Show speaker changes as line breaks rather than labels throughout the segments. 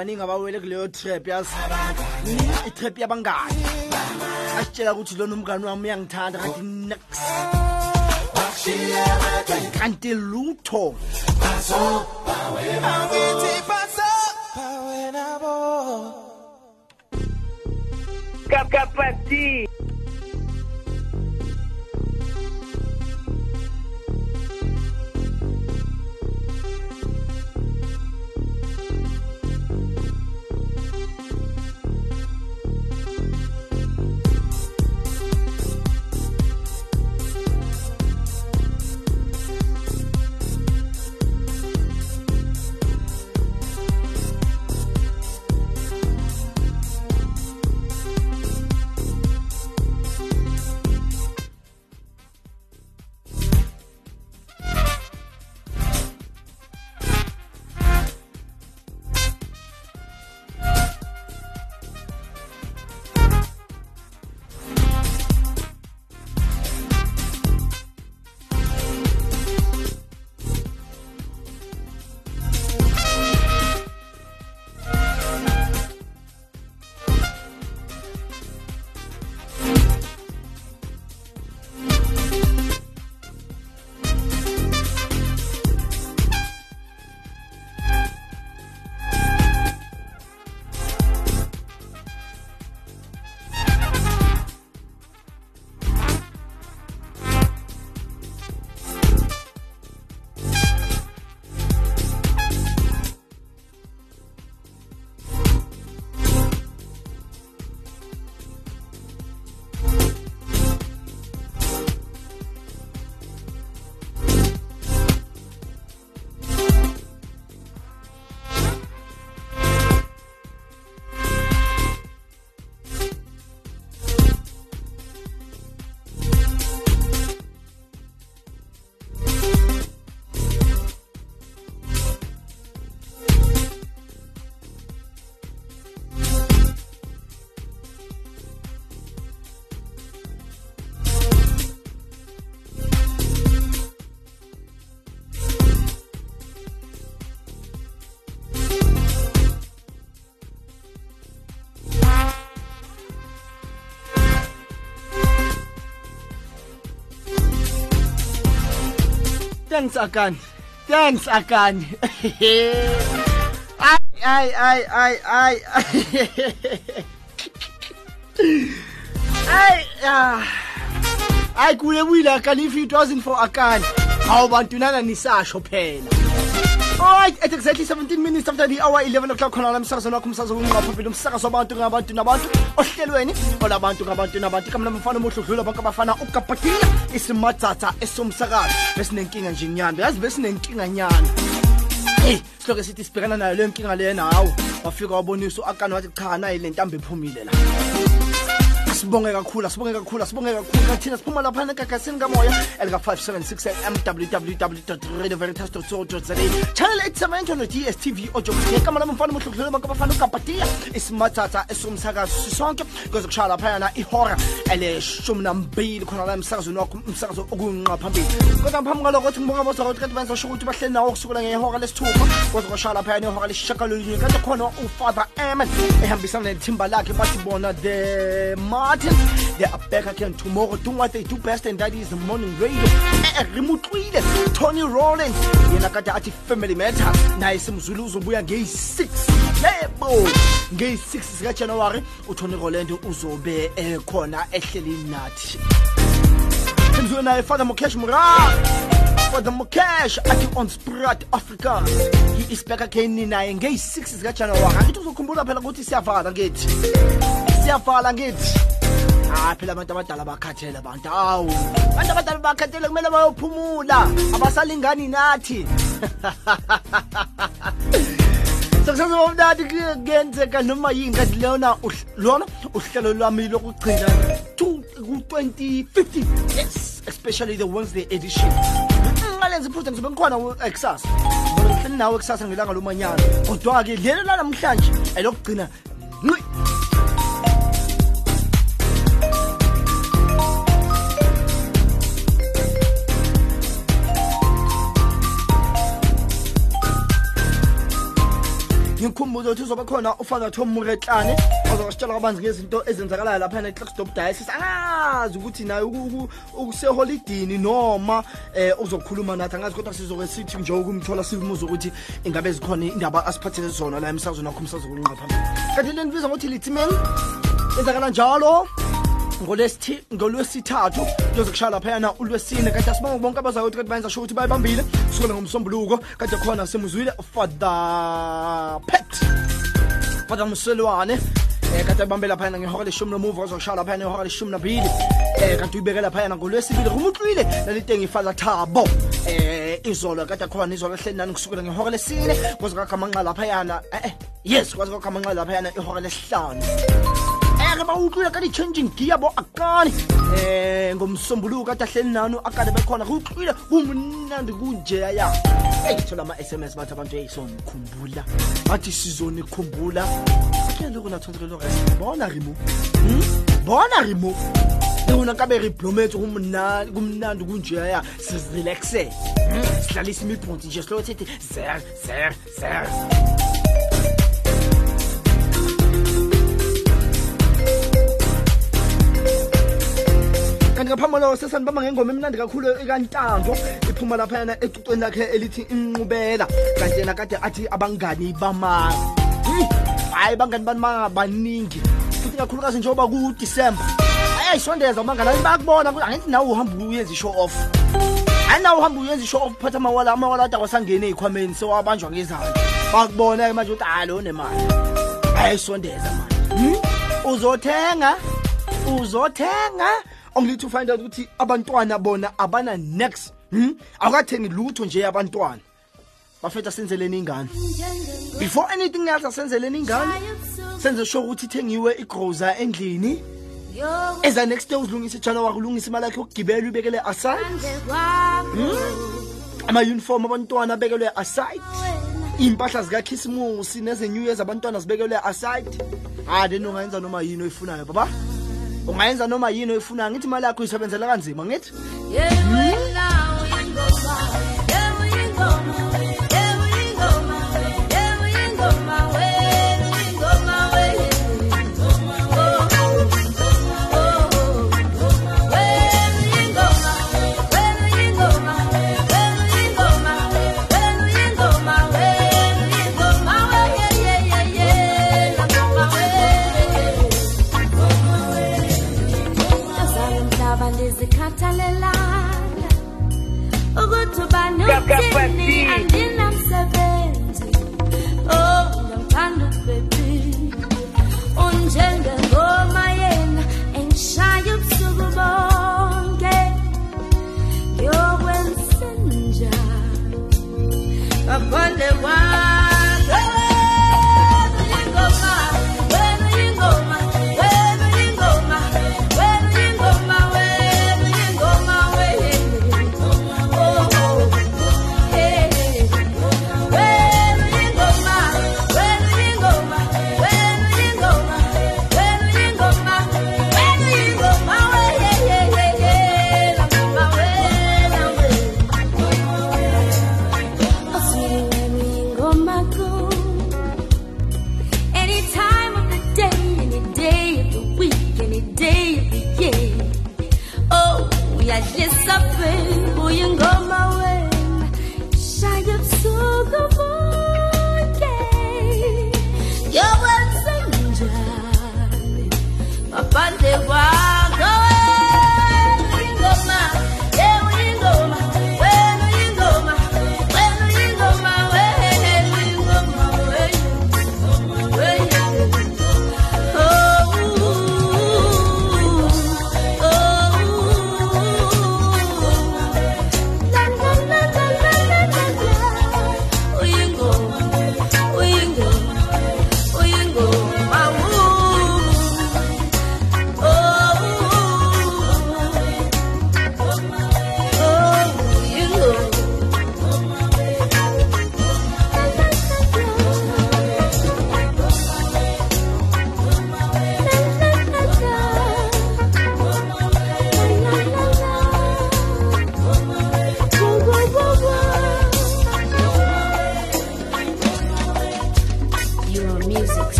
and baningi abawele kuleyo trap yazi itrap yabangani asitshela ukuthi lona umngani wami uyangithanda kanti kanti lutho. Thanks akani. Thanks akani. Ay ay ay ay ay ay ah. Ay kule wila akani if it wasn't for akani awu bantu nana nisasho phela Alright, at exactly 17 minutes after the hour 11 o'clock khona la msakazo nakho umsakazo kunqapha phela umsakazo wabantu ngabantu nabantu ohlelweni olabantu ngabantu nabantu kamla mfana omuhle udlula bonke abafana ukapatila isimatsatsa esomsakazo besinenkinga nje nyanda yazi besinenkinga nyana Hey, siloke sithi sibhekana nayo le nkinga lena hawo wafika wabonisa uakani wathi cha nayi le ntambo ephumile la sibonge kakhulu asibonge kakhulu asibonge kakhulu. Kathina siphuma lapha egagasini kamoya elika 576 am www.radioveritas.co.za channel 87 no DSTV ojo ngekama lami mfana muhle kudlula bonke abafana ugapatia isimathatha esomsakazo sisonke kuze kushaya lapha yana ihora eleshumi nambili khona la emsakazweni wakho umsakazo okunqa phambili. Kodwa ngaphambi kwalokho ukuthi ngibonga boza ukuthi kanti bazosho ukuthi bahleli nawo kusukela ngehora lesithupha. Kuze kushaya lapha yana ihora lesishagalolunye kanti khona ufather eman ehambisana nethimba lakhe bathi bona the Martin. They are back again tomorrow doing what they do best, and that is the morning radio. Eh, Remutlile, Tony Rollins, yena kade athi family matter. Naye simzulu uzobuya ngeyi6. Yebo, ngeyi6 sika January uTony Rollins uzobe ekhona ehleli nathi. Simzulu naye Father Mukesh Mura. Father Mukesh athi on Sprat Africa. He is back again naye ngeyi6 sika January. Angithi uzokhumbula phela ukuthi siyavala ngithi. siyavala ngithi ah phela abantu abadala bakhathele bantu awu abantu abadala bakhathele kumele bayophumula. Abasalingani nathi? Sekusazobomnandi kuyenzeka noma yini kanti lona lona uhlelo lwami lokugcina ku-2050 yes especially the wednesday edition. Ngalenza iphutha ngizobe ngikhona ekusasa ngihleli nawe kusasa ngelanga lomanyana kodwa-ke lelo lanamhlanje elokugcina ngqi ngikhumbuza ukuthi uzoba khona ufather tom muretlane ozositshela kabanzi ngezinto ezenzakalayo lapha ne-clarksdop diocese. Angazi ukuthi naye useholidini noma um uzokhuluma nathi. Angazi kodwa sizoke sithi nje ukumthola simuza ukuthi ingabe zikhona indaba asiphathele zona la emsazweni wakho umsazo kunqa phambili kanti le ndibiza ngokuthi lithimen enzakala njalo? Ngolwesithathu kuyozokushaya laphayana ulwesine. Kanti asibonge bonke abazayo ukuthi bayenza sho ukuthi bayibambile. Kusukela ngomsombuluko kade khona semuzwile father pet. Father mselwane um kanti ayibambe laphayana ngehora leshumi nomuva ozokushaya laphayana ngehora leshumi nabili um kanti uyibeke laphayana ngolwesibili rumutlwile lalitengifather thabo. Um izolo kade khona izolo ehleli nani kusukela ngehora lesine kwaze kwakhamanqa laphayana eh yes kwaze kwakhamanqa laphayana ihora lesihlanu. Ake bawutlwile ka di-changing gear bo akane um ngomsombuluko kade ahleli nani akade bekhona kutlwile kumnandi kunjeya ya. Eyi thola ama-s m s bathi abantu eyi somkhumbula bathi sizonikhumbula akuyaloku nathonselelo res bona rimo bona rimo yona kabe re blometse kumnandi kunjeya sizirelaxe. Sidlalisa imibhonsi nje silo sithi zer zer zer kanti ngaphambi kwaloko sesanibamba ngengoma emnandi kakhulu ekantango iphuma laphayana ecucweni lakhe elithi inqubela. Kanti yena kade athi abangani bama hayi bangani bani baningi futhi kakhulukazi njengoba kudisemba. Ayayisondeza umangani ani bayakubona angithi nawe uhamba uyenza i-show off. Hayi nawe uhamba uyenza i-show off phatha amawala amawala ade awasangene ey'khwameni sewabanjwa ngezandla. Bakubona-ke manje ukuthi hayi lo nemali. Ayayisondeza manje. Uzothenga? Uzothenga? Ongilethi ufind out ukuthi abantwana bona abana next hmm? awukathengi lutho nje abantwana bafetha senzeleni ingane. Before anything else asenzeleni ingane senze sure ukuthi ithengiwe igroza endlini. Eza next day uzilungisa ijana wakho ulungisa imali yakhe yokugibela uyibekele aside. Ama-uniform abantwana abekelwe aside. Iy'mpahla zikakhisimusi nezenew years abantwana zibekelwe aside. Ah then ungayenza noma yini oyifunayo baba? Ungayenza noma yini oyifunayo ngithi imali yakho uyisebenzela kanzima ngithi?
Uthini andinamsebenzi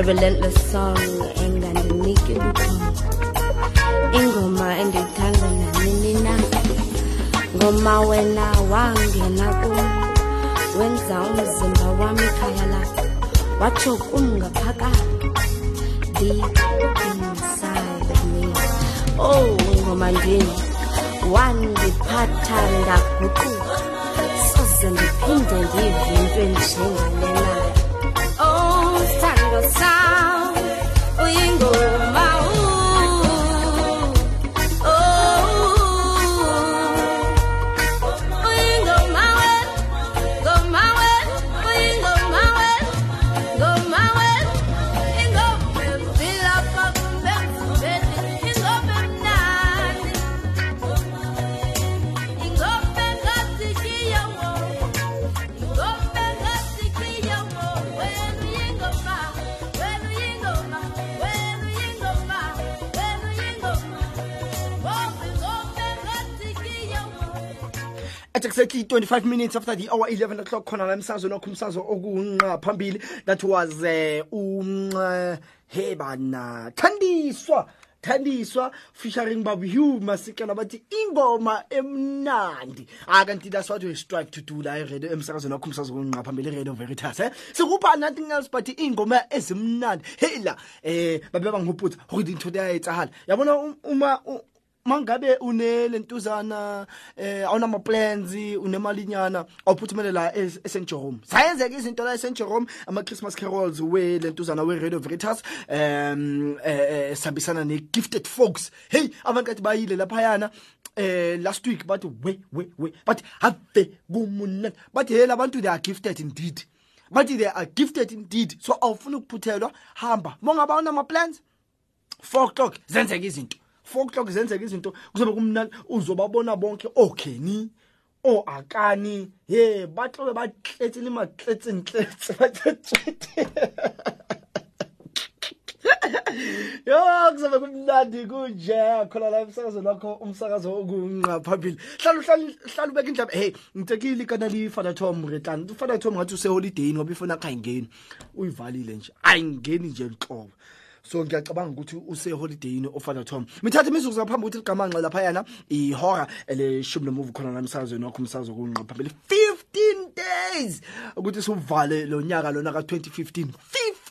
A relentless song enganginiki buthongo. Ingoma endiyithanda nanini na. Ngoma wena wangena kum. Wenza umzimba wami ikhaya lakho. Watsho kum ngaphakathi. Deep inside me. Oh, ngoma ndini. Wandiphatha ndaguquka. Soze ndiphinde ndive into enjengalena. sal, o
ingo exactly 25 minutes after the hour 11 o'clock khona la emsakazo nokho umsakazo okunqa phambili that was uh, um uh, he bana thandiswa thandiswa featuring babu hugh masikela bathi ingoma emnandi. Akanti that's what we strive to do la eredio emsakazweni wakho umsakazo okunqa phambili iradio veritas eh? Sikupha nothing else but the ingoma ezimnandi. Hey la eh babe bangihoputsa gore dintho di a etsahala yabona um- uma mangabe unelentuzana eh awunama plans unemalinyana awuphuthumelele la eSt Jerome. Sayenzeka izinto la eSt Jerome ama Christmas carols we lentuzana we Radio Veritas um eh sabisana ne gifted folks. Hey abantu kathi bayile lapha yana eh last week bathi we we we. But have kumunna bathi hey labantu they are gifted indeed. Bathi they are gifted indeed. So awufuna ukuphuthelwa hamba. Mongabe awunama plans 4 o'clock zenzeka izinto four o'clock zenzeka izinto kuzobe kumnandi uzobabona bonke ogeni oakani oh, ye ba tlobe ba tletse le matletsentletse batswete yo kuzobe kumnandi kunje khona la emsakazweni wakho umsakazo okunqa phambili. Hlala ubeka indaba. Hey ngitekile ikana lifana tom retlani ufana tom ngathi useholidayini wabe ifoni akho ayingeni. Uyivalile nje ayingeni nje nhlobo. So ngiyacabanga ukuthi use holidayini oFather Tom. Mithatha imizuzu ngaphambi ukuthi ligamanxa lapha yana ihora eleshumi nomuvu khona namsazweni wakho umsazo kunqa phambili. 15 days ukuthi sivale lo nyaka lona ka 2015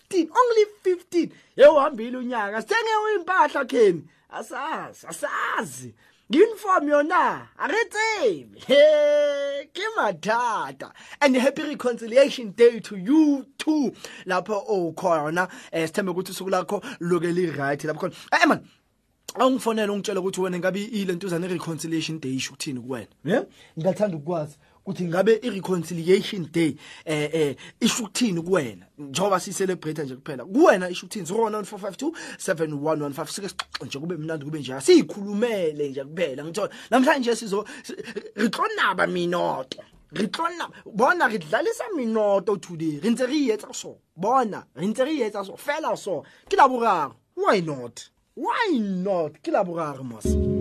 15 only 15 yewuhambile unyaka. Sithenge uyimpahla kheni. Asazi asazi. Uniform yona aretsebi he ke mathata. And happy reconciliation day to you too. Lapho okhona eh sithembe ukuthi usuku lakho loke li right lapho khona. Eh man awungifonela ungitshela ukuthi wena ngabe ile ntuzana reconciliation day isho ukuthini kuwena? Yeah ngingathanda ukwazi ukuthi ngabe i-reconciliation day eh eh isho ukuthini kuwena? Njengoba sicelebrate nje kuphela kuwena isho ukuthini? 09452 7115 sike sixoxe nje kube mnandi kube nje sikhulumele nje kuphela ngithola namhlanje sizo ritlonaba minoto ritlona bona re dlalisa minoto today. Re ntse re etsa so bona re ntse re etsa so fela so. Ke la boraro why not? Why not? Ke la boraro mos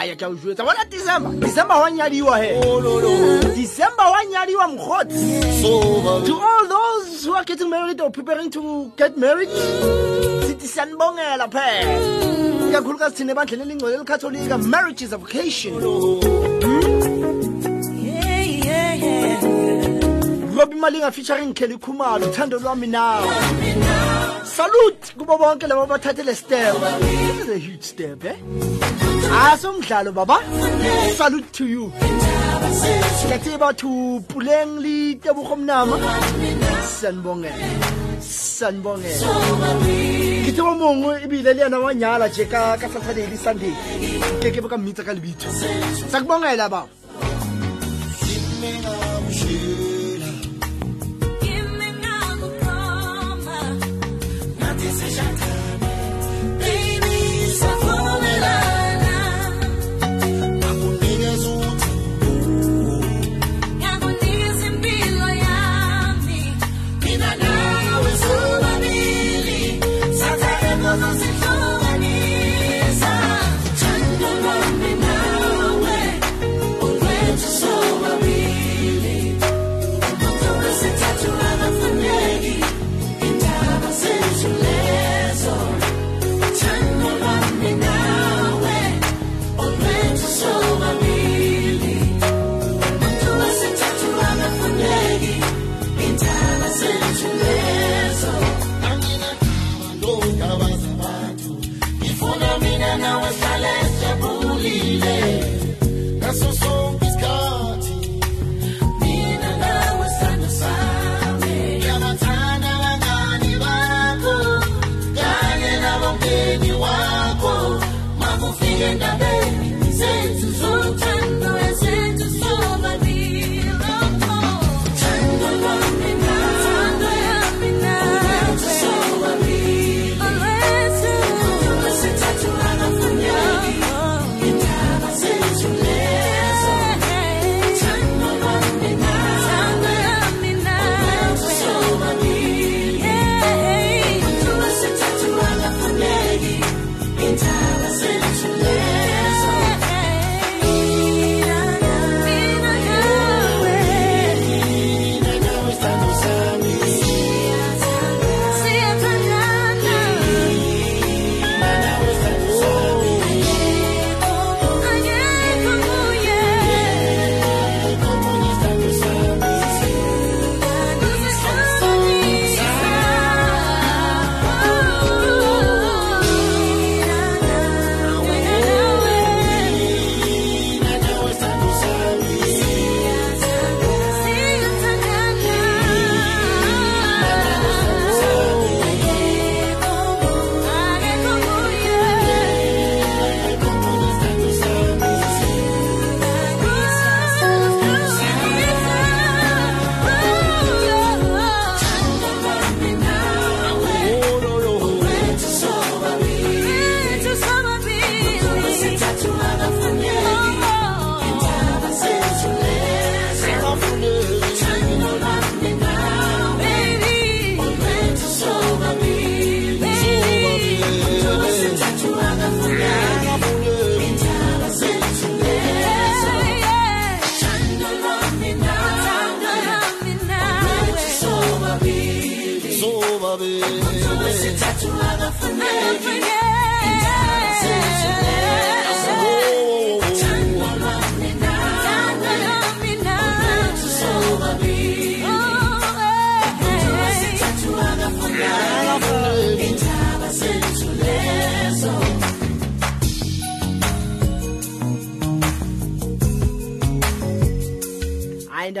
aya ke a o jwetsa? Bona december. December wa nyadiwa he. December wa nyadiwa mokgotsi. To all those who are getting married or preparing to get married sithi siyanibongela phela ikakhulukazi thina ebandleni elingcwele elikatholika marriage is a vocation. Robbie Malinga featuring Kelly Khumalo uthando lwami nawe. Salute kubo bonke labo bathathele step. This is a huge step eh asomdlalo baba. Salute to you. Siyathi bathu puleng li tebogo mnama. Sanibongela sanibongela ke mo mongwe ebile le yena wa nyala je ka saturday le sunday. Ke ke ka mmitsa ka lebitso sa kubongela ba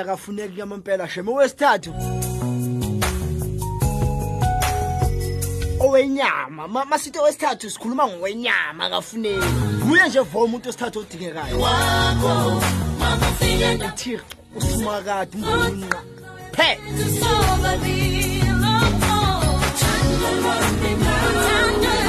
amandla akafuneki kuyamampela sheme wesithathu owenyama. Masithi owesithathu sikhuluma ngowenyama akafuneki. Nguye nje vo umuntu osithathu odingekayo. Uthixo usumakade umnqa phe! Thank you.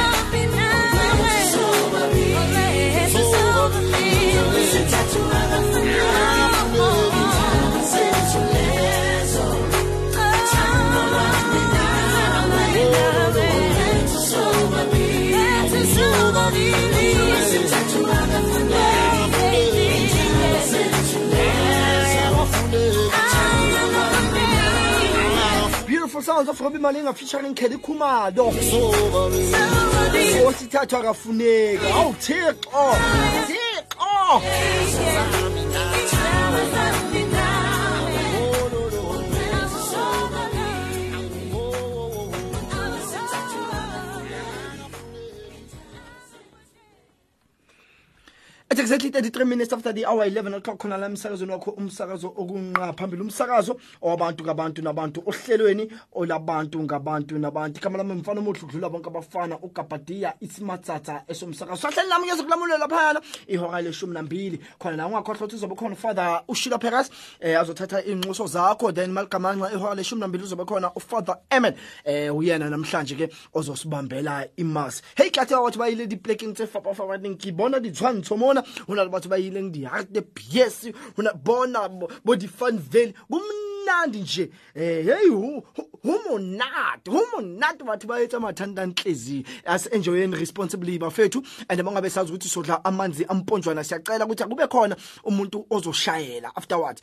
Beautiful sounds of Robbie Malinga featuring kelly khumalo osithathu akafuneki. Awu thixo thixo It's exactly 33 minutes after the hour 11 o'clock khona la emsakazweni wakho umsakazo okunqa phambili umsakazo owabantu ngabantu nabantu ohlelweni olabantu ngabantu nabantu. Igama lami mfana omuhle ukudlula bonke abafana ugabadiya isimatsatsa esomsakazo. Sahleli nami ngeze kulamulela phayana ihora leshumi nambili khona la ungakhohlwa ukuthi uzobe khona ufather ushila peras eh azothatha iy'nxuso zakho. Then maligamanxa ihora leshumi nambili uzobe khona ufather emen eh uyena namhlanje ke ozosibambela imas hey kathi wathi bayile di plekeng tse fapa fapa ding ke mona bona go na le batho ba ileng di-heart the bs bona bo di-fun valley kumnandi nje. Eh hey hu humonati humonati batho ba etsa mathanda nhlezi as enjoying responsibly bafethu. And bangabe sazi ukuthi sodla amanzi amponjwana siyacela ukuthi akube khona umuntu ozoshayela afterwards.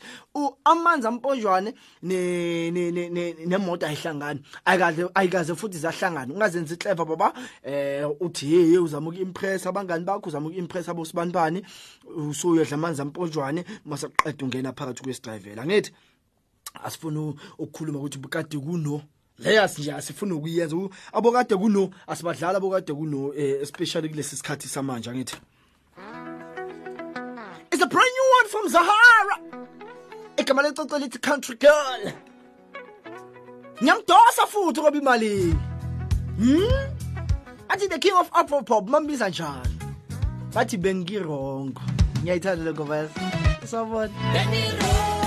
Amanzi amponjwane ne ne ne- ne- nemoto ayihlangani. Ayikaze ayikaze futhi zahlangana. Ungazenza clever baba. Eh uthi hey uzama ukuimpress abangani bakho uzama ukuimpress abosibanibani usuyodla amanzi amponjwane masaqeda ungena phakathi kwesidrayivela ngithi asifuna ukukhuluma ukuthi bukade kuno. Layas nje asifuna ukuyenza. U- abokade kuno asibadlala abokade kuno eh, especially kulesi sikhathi samanje ngithi It's a brand new one from Zahara. Igama lecocela lithi country girl. Ngiyamdosa futhi ngoba imali hmm? Athi the king of afro pop mambiza njani? Bathi bengirongo. Ngiyayithanda lokho bas sabona
bengihleli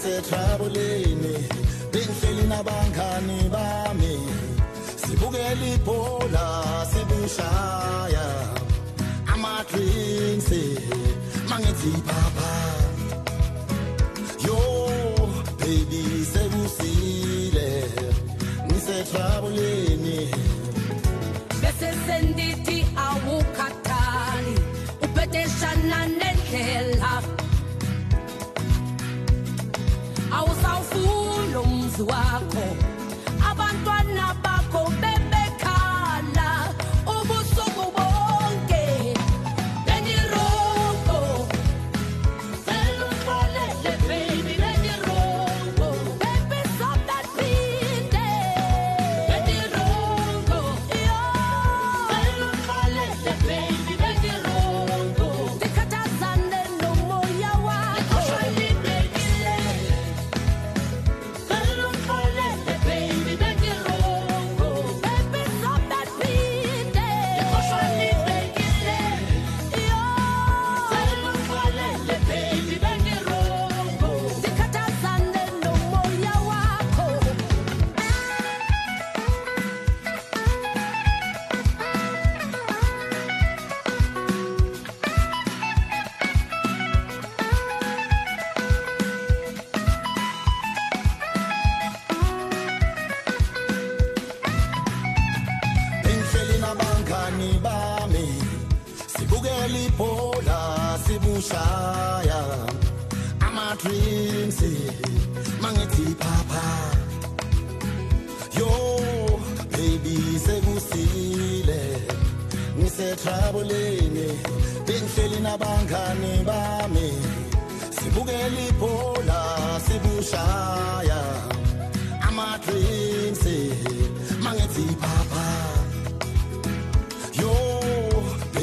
ngisethrabuleni bengihleli nabangani bami. Sibukela ibhola sibushaya. Ama-drinks mangithi phapha yo baby sekusile ngisethrabuleni
bese sendithi awukhathali. Ubhedeshana nendlela awusawufuni umzi wakho. Abantwana bakho bebekhala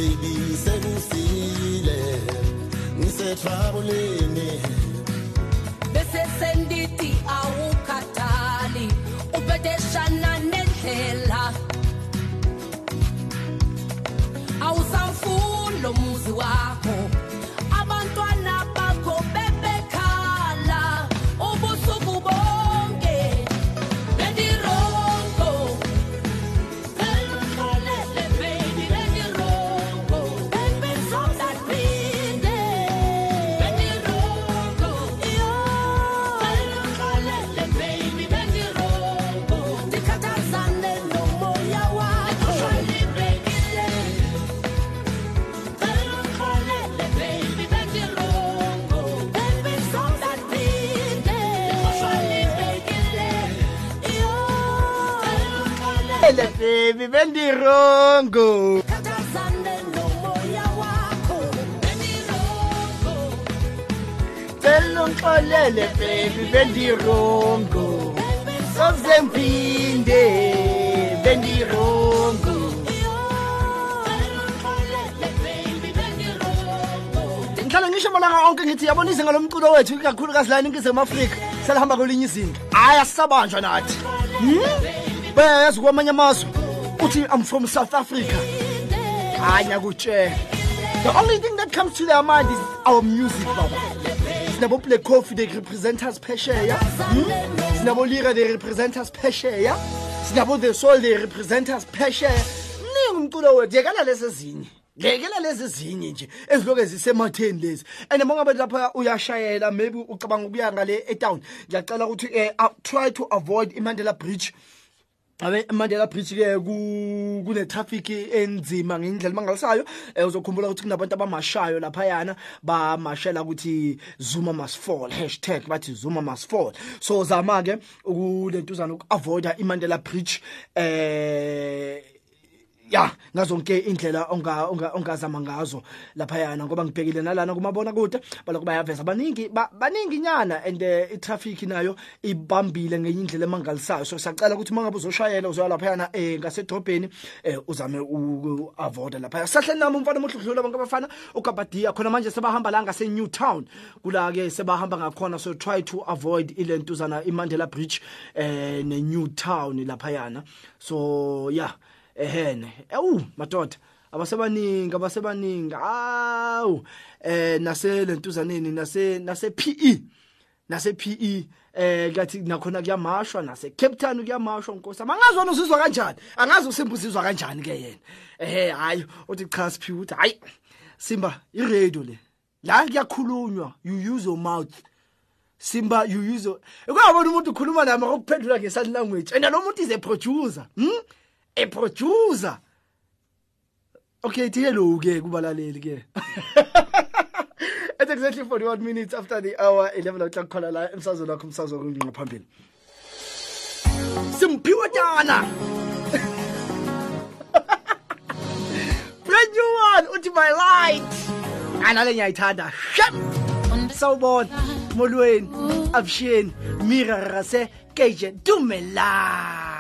baby
sekusile. Ngisetroubleni
bese sendithi awukhathali ubhedeshana nendlela. Awusamfuni lo muzi wakho. Bendirongo. Khathazane nomoya wakho bendirongo.
Selongixolele baby bendirongo. Ngihlale ngisho malanga onke ngithi yabona izinga lomculo wethu ikakhulukazi la eningizimu afrika. Selihamba kwelinye izinga. Hhayi asisabanjwa nathi. Hmm? bayayazi kwamanye amazwe uthi i'm from south africa. Hayi ngiyakutshela the only thing that comes to their mind is our music baba. Sinabo black coffee they represent us phesheya. Hmm? sinabo lira they represent us phesheya. Sinabo the soul they represent us phesheya. Mningi umculo wethu yekela lezi ezinye. Ngekela lezi ezinye nje eziloke zisematheni lezi. And uma ngabe lapha uyashayela maybe ucabanga ukuya ngale etown. Ngiyacela ukuthi um try to avoid imandela bridge abe Mandela Bridge ke ku kune traffic enzima ngendlela mangalisayo eh, uzokhumbula ukuthi kunabantu abamashayo lapha yana bamashela ukuthi Zuma must fall hashtag bathi Zuma must fall. So zama ke ukulentuzana ukuavoida iMandela Bridge eh ya ngazonke indlela onga onga- ongazama ngazo lapha yana ngoba ngibhekile nalana kumabona kude baloko bayaveza baningi ba- baningi nyana and eh, i-traffic nayo ibambile ngenye indlela emangalisayo. So siyacela ukuthi mangabe uzoshayela uzoya lapha yana eh ngasedrobheni eh uzame u-avoida lapha sahleli nami umfana omuhle udlula bonke abafana ugabadia khona manje sebahamba la ngase Newtown kula ke sebahamba ngakhona so try to avoid ilentuzana iMandela Bridge eh ne Newtown lapha yana so yeah ehene. Ewu madoda abasebaningi abasebaningi. Awu eh nase lentuzaneni nase nase PE nase PE eh kathi nakhona kuyamashwa nase Cape Town kuyamashwa nkosi angazona uzizwa kanjani? Angazi usimba uzizwa kanjani ke yena? Ehe hayi uthi cha siphiwe uthi hayi simba i radio le la kuyakhulunywa you use your mouth. Simba you use ukuyabona umuntu ukhuluma nami akuphendula nge sign language and lo muntu is a producer hm a producer. Okay thiye lo ke kubalaleli ke It's exactly 41 minutes after the hour 11 o'clock khona la emsazweni wakho umsazo ngqa phambili. Simphiwe tana Brand new one uthi my light. Anale ngiyayithanda. Shem Sawubona molweni Absheni Mira Rase Keje Dumelang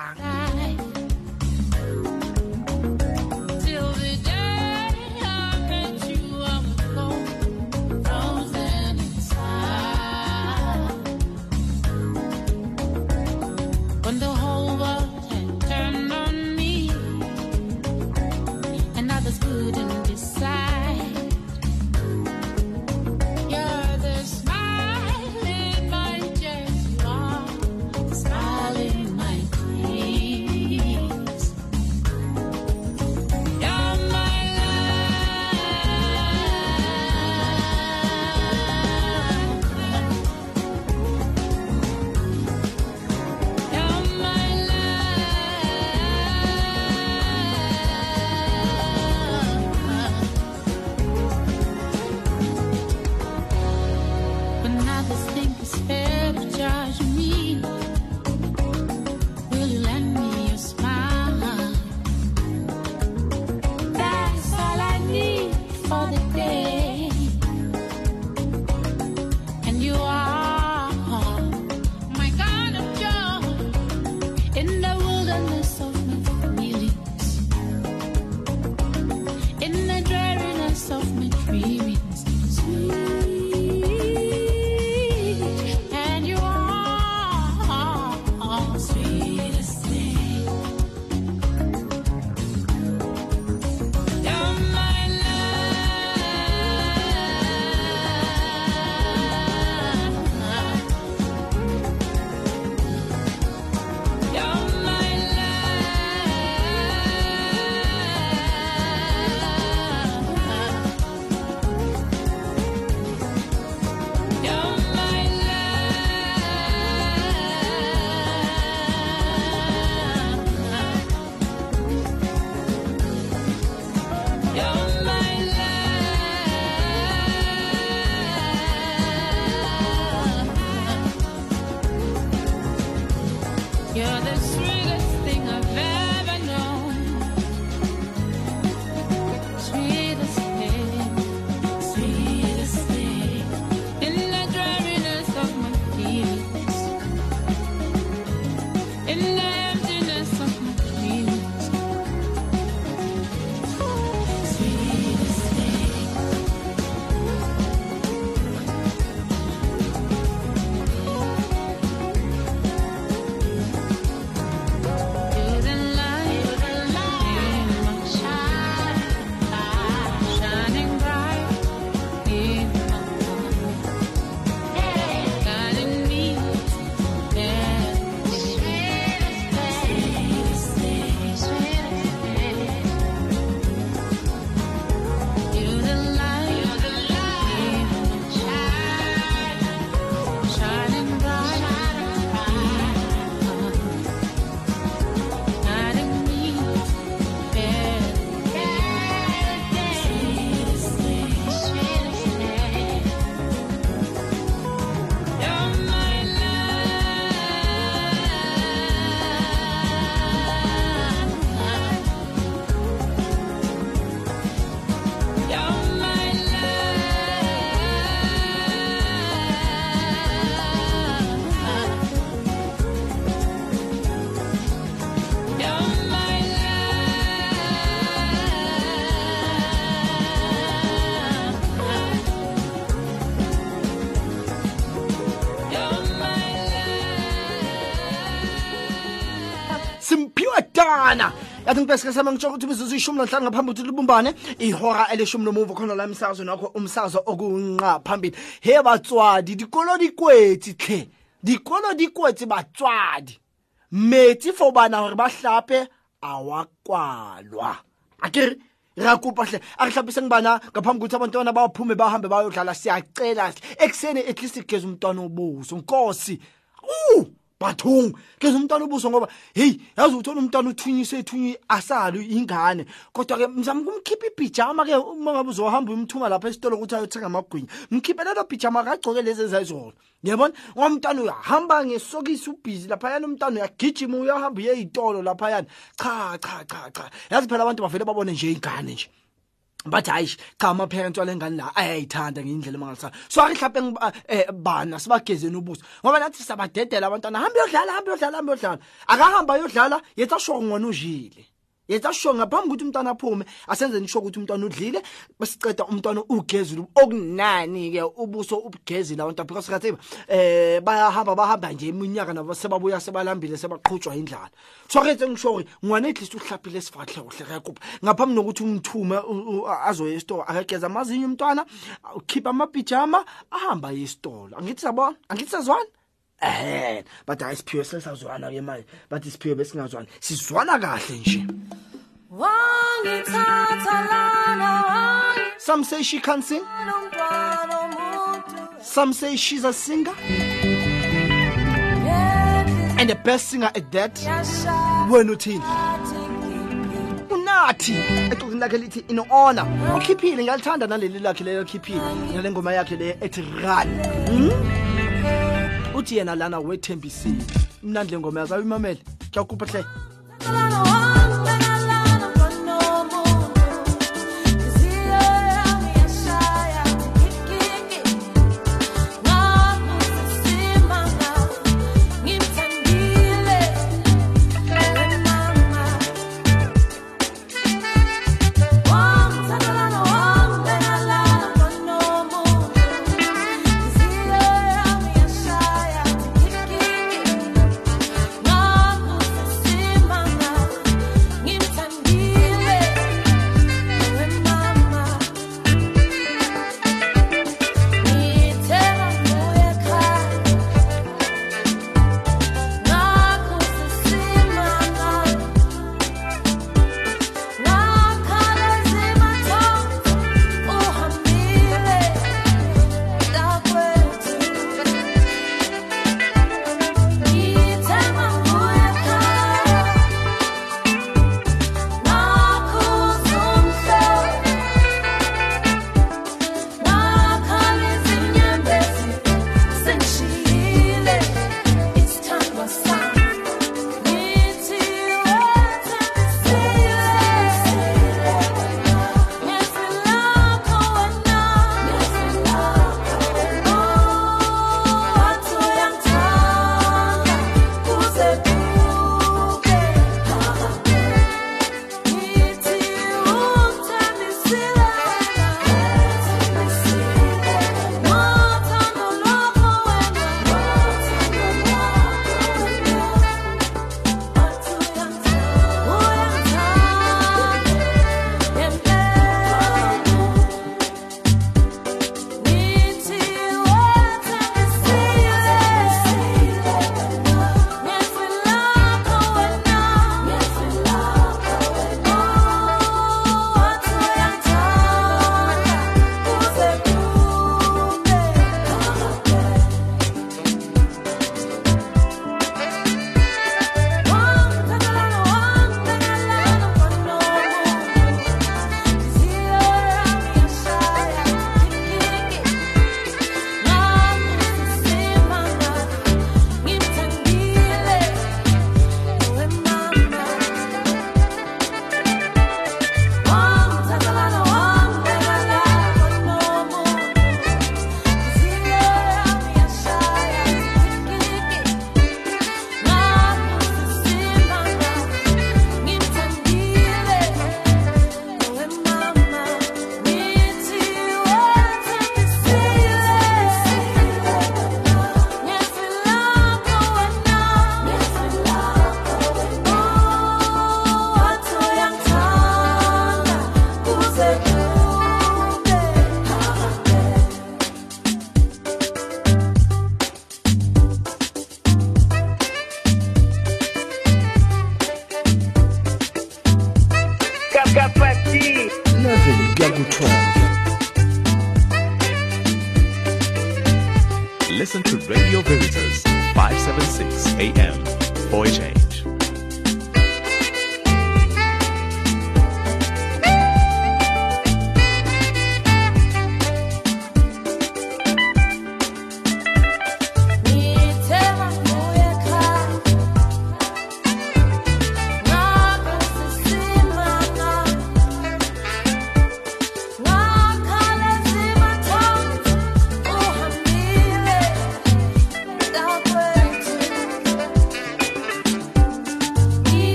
bafana yathi ngibesike sami ngitsho ukuthi imizuzu ishumi nanhlanu ngaphambi ukuthi libumbane. Ihora elishumi nomuva khona la emsakazo nakho umsakazo okunqa phambili. He batswadi dikolo di kwetse tlhe dikolo di kwetse batswadi. Metsi for bana gore ba hlape a wa kwalwa akere ra kopa hle. A re hlapiseng bana ngaphambi ukuthi abantwana baphume bahambe bayodlala. Siyacela ekuseni at least geza umntwana obuso. Nkosi. U bathong geza umntwana obuso ngoba heyi yazi uthola umntwana uthunyiswe ethunywe asali ingane. Kodwa-ke mzama kumkhipha ibhijama-ke uma ngabe uzohamba uyumthuma lapha esitolo ukuthi ayothenga amagwinya. Mkhiphe lelo bhijama akagcoke lezi ezayizona yabona? Ngoba umntwana uyahamba ngesokisi ubhizi laphayana umntwana uyagijima uyahamba uye ey'tolo laphayana. Cha cha cha cha. Yazi phela abantu bavele babone nje ingane nje bathi hayi cha ama parents wale ngane la ayayithanda ngindlela mangalisayo so ake mhlawumbe eh, bana sibagezeni ubuso. Ngoba nathi sabadedela abantwana hamba yodlala hamba yodlala hamba yodlala akahamba yodlala yetsa shoko ngwana ujile yethi asho ngaphambi ukuthi umntwana aphume asenze nisho ukuthi umntwana udlile besiceda umntwana ugezile okunani-ke ubuso ubugezile abantwana because kathi um bayahamba bahamba nje iminyaka nabo sebabuya sebalambile sebaqhutshwa indlala so kethe ngisho uri ngwane at least uhlaphile esifahle kuhle kayakupha ngaphambi nokuthi umthume azoye esitolo akageza amazinyo umntwana ukhipha amabhijama ahamba aye esitolo. Angithi sabona angithi sazwana Eh but hayi siphiwe sesazwana ke manje bathi siphiwe besingazwani. Sizwana kahle nje. Some say she can sing. Some say she's a singer. And the best singer at that wena uthini? unathi. Ecokini lakhe lithi in honor. Ukhiphile ngiyalithanda naleli lakhe leyo khiphile ngale ngoma yakhe le ethi run. Hmm? Uthi yena lana wethembisile. Mnandi le ngoma yazayo imamele kuyakupha hle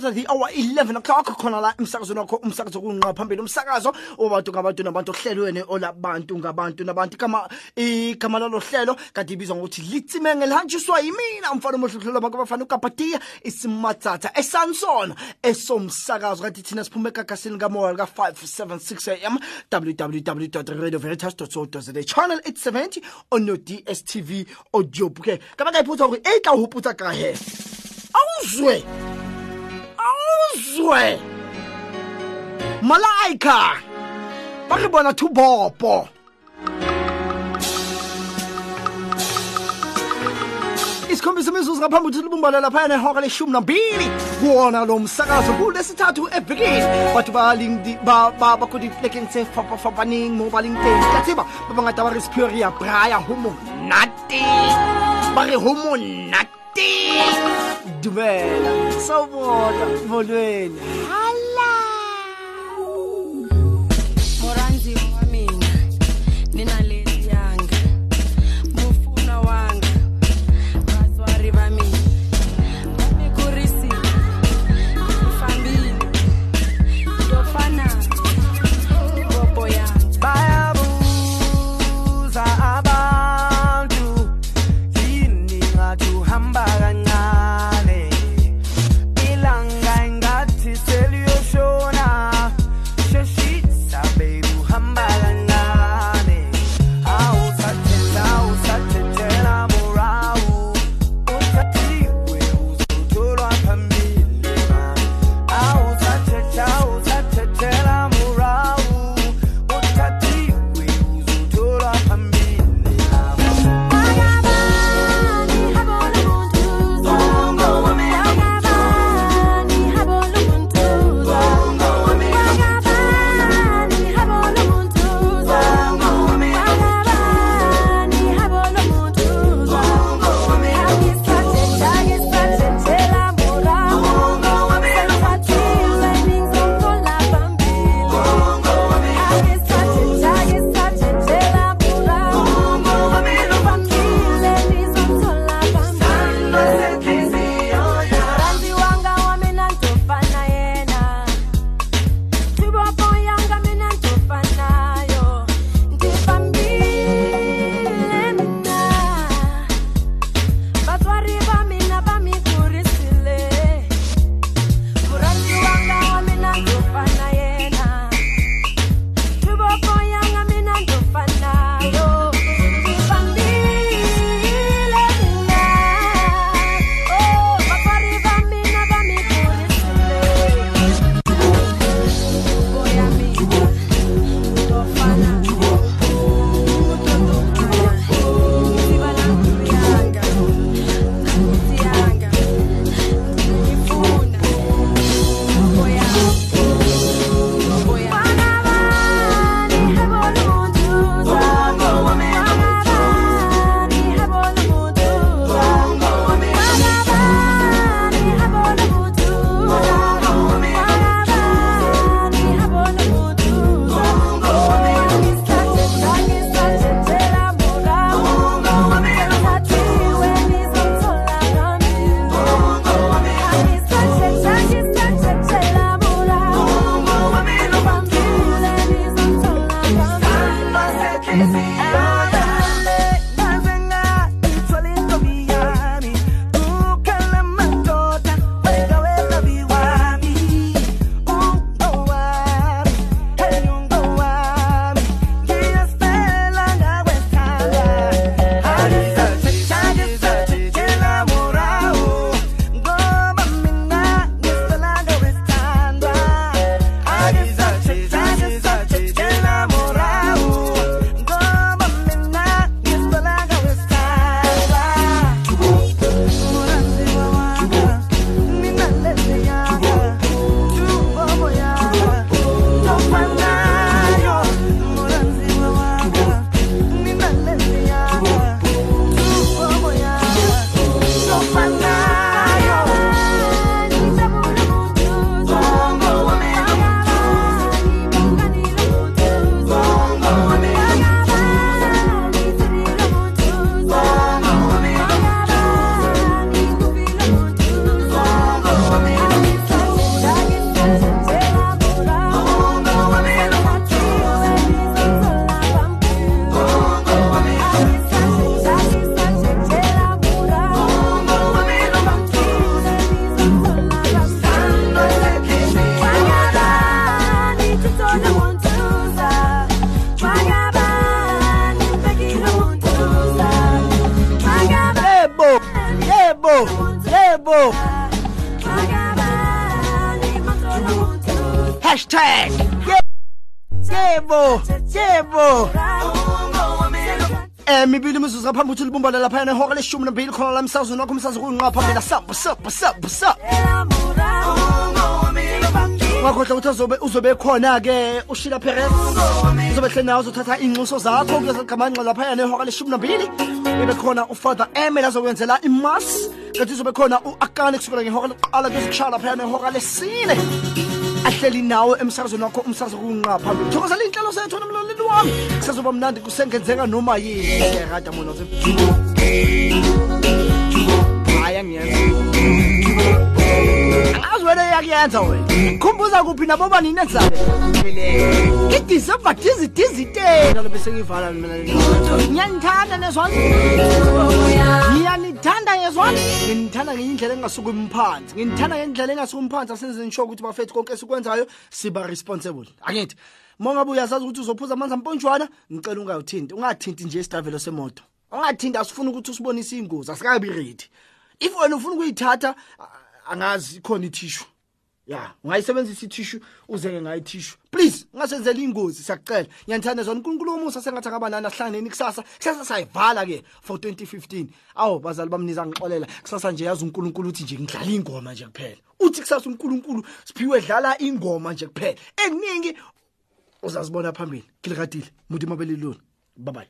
52 minutes after the hour 11 o'clock. Khona la emsakazweni wakho umsakazo kunqa phambili. Umsakazo obantu ngabantu nabantu ohlelweni olabantu ngabantu nabantu. Igama lalo hlelo kade ibizwa ngokuthi litsimenge lihanjiswa yimina umfana omuhluhlelo abantu abafana ukapatia isimatsatha esansona esomsakazo. Kade thina siphume ekakasini kamoya lika 576 am www.radioveritas.co.za channel 870 on your DSTV audio ke ka tla hopotsa ka he awuzwe awuzwe malaika ba re bona thubopo isikhombisa imizuzu ngaphambi ukuthi libumbalela laphayana ehora leshumi nambili kuwona lo msakazo kulesithathu evekini batho bakodiflekeng tse mo ba leng teng ka tseba ba bangata ba re sephioria braya ho monate ba re ho ti dumela sa bona molweni ha ngaphambi ukuthi libumbane lapha nehora leshumi nambili khona la emsazweni wakho umsazi kuyinqa phambili sub sub sub sub wakhohlwa ukuthi uzobe uzobe khona ke ushila Perez uzobe hle nawe uzothatha inxuso zakho kulezi gamanxe lapha nehora leshumi nambili. Ibe khona ufather Emil azokwenzela imas kanti uzobe khona uakane kusukela ngehora lokuqala kuyokushaya lapha nehora lesine. Ahleli nawe emsakazweni wakho umsakazo kunqa phambili. Thokozela inhlelo sethu nomlaleli wami. Kusazoba mnandi kusengenzeka noma yini. Ngiyarada mona hayi angiyenza angazi wena yakuyenza wena? Khumbuza kuphi nabo banini enzayo idecember dizidizitena lobe sengivala mina ngiyanithanda nezwana ngiyanithanda ngezwana nginithanda ngenye indlela engasuki imphansi nginithanda ngendlela engasuki imphansi asenze nisho ukuthi bafethu konke esikwenzayo siba responsible. Angithi mongabe uyazazi ukuthi uzophuza amanzi ampontshwana ngicela ungayothinti ungathinti nje isidavelo semoto. Ungathinti asifuna ukuthi usibonise ingozi asikabi ready. If wena ufuna ukuyithatha a- angazi khona ithishu ya ungayisebenzisa ithishu uzeke ngayo ithishu please ungasenzeli ingozi siyakucela. Ngiyanithanda zona uNkulunkulu womusa sengathi akabanani ahlanganeni kusasa? Kusasa sayivala ke for 2015 awu bazali bamniza ngixolela kusasa nje yazi uNkulunkulu uthi nje ngidlala ingoma nje kuphela. Uthi kusasa uNkulunkulu siphiwe dlala ingoma nje kuphela. Eningi uzazibona phambili. Kilikadile muthi mabeliloni bye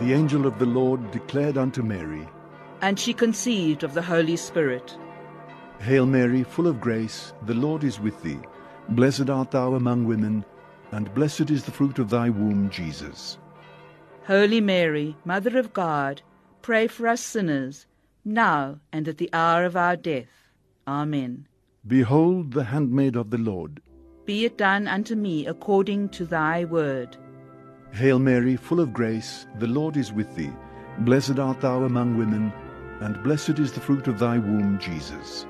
The angel of the Lord declared unto Mary,
And she conceived of the Holy Spirit.
Hail Mary, full of grace, the Lord is with thee. Blessed art thou among women, and blessed is the fruit of thy womb, Jesus.
Holy Mary, Mother of God, pray for us sinners, now and at the hour of our death. Amen.
Behold the handmaid of the Lord.
Be it done unto me according to thy word.
Hail Mary, full of grace, the Lord is with thee. Blessed art thou among women, and blessed is the fruit of thy womb, Jesus.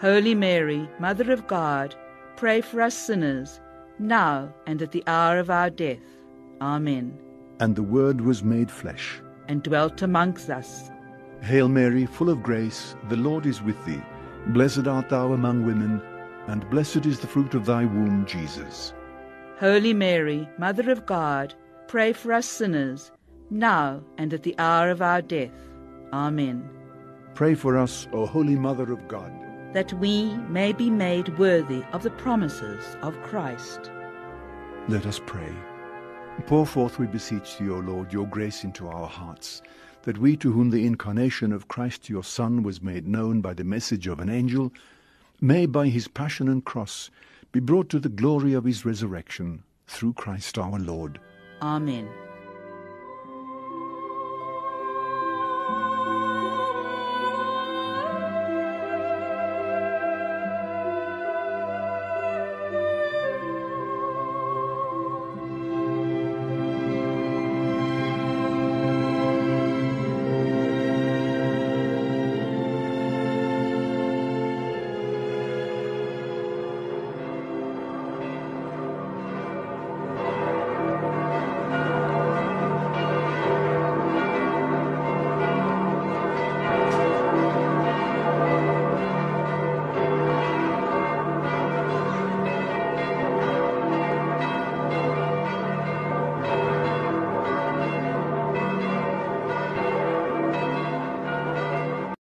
Holy Mary, Mother of God, pray for us sinners, now and at the hour of our death. Amen.
And the Word was made flesh.
And dwelt amongst us.
Hail Mary, full of grace, the Lord is with thee. Blessed art thou among women, and blessed is the fruit of thy womb, Jesus.
Holy Mary, Mother of God, pray for us sinners, now and at the hour of our death. Amen.
Pray for us, O Holy Mother of God.
That we may be made worthy of the promises of Christ.
Let us pray. Pour forth, we beseech thee, O Lord, your grace into our hearts, that we to whom the incarnation of Christ your Son was made known by the message of an angel, may by his passion and cross be brought to the glory of his resurrection, through Christ our Lord.
Amen.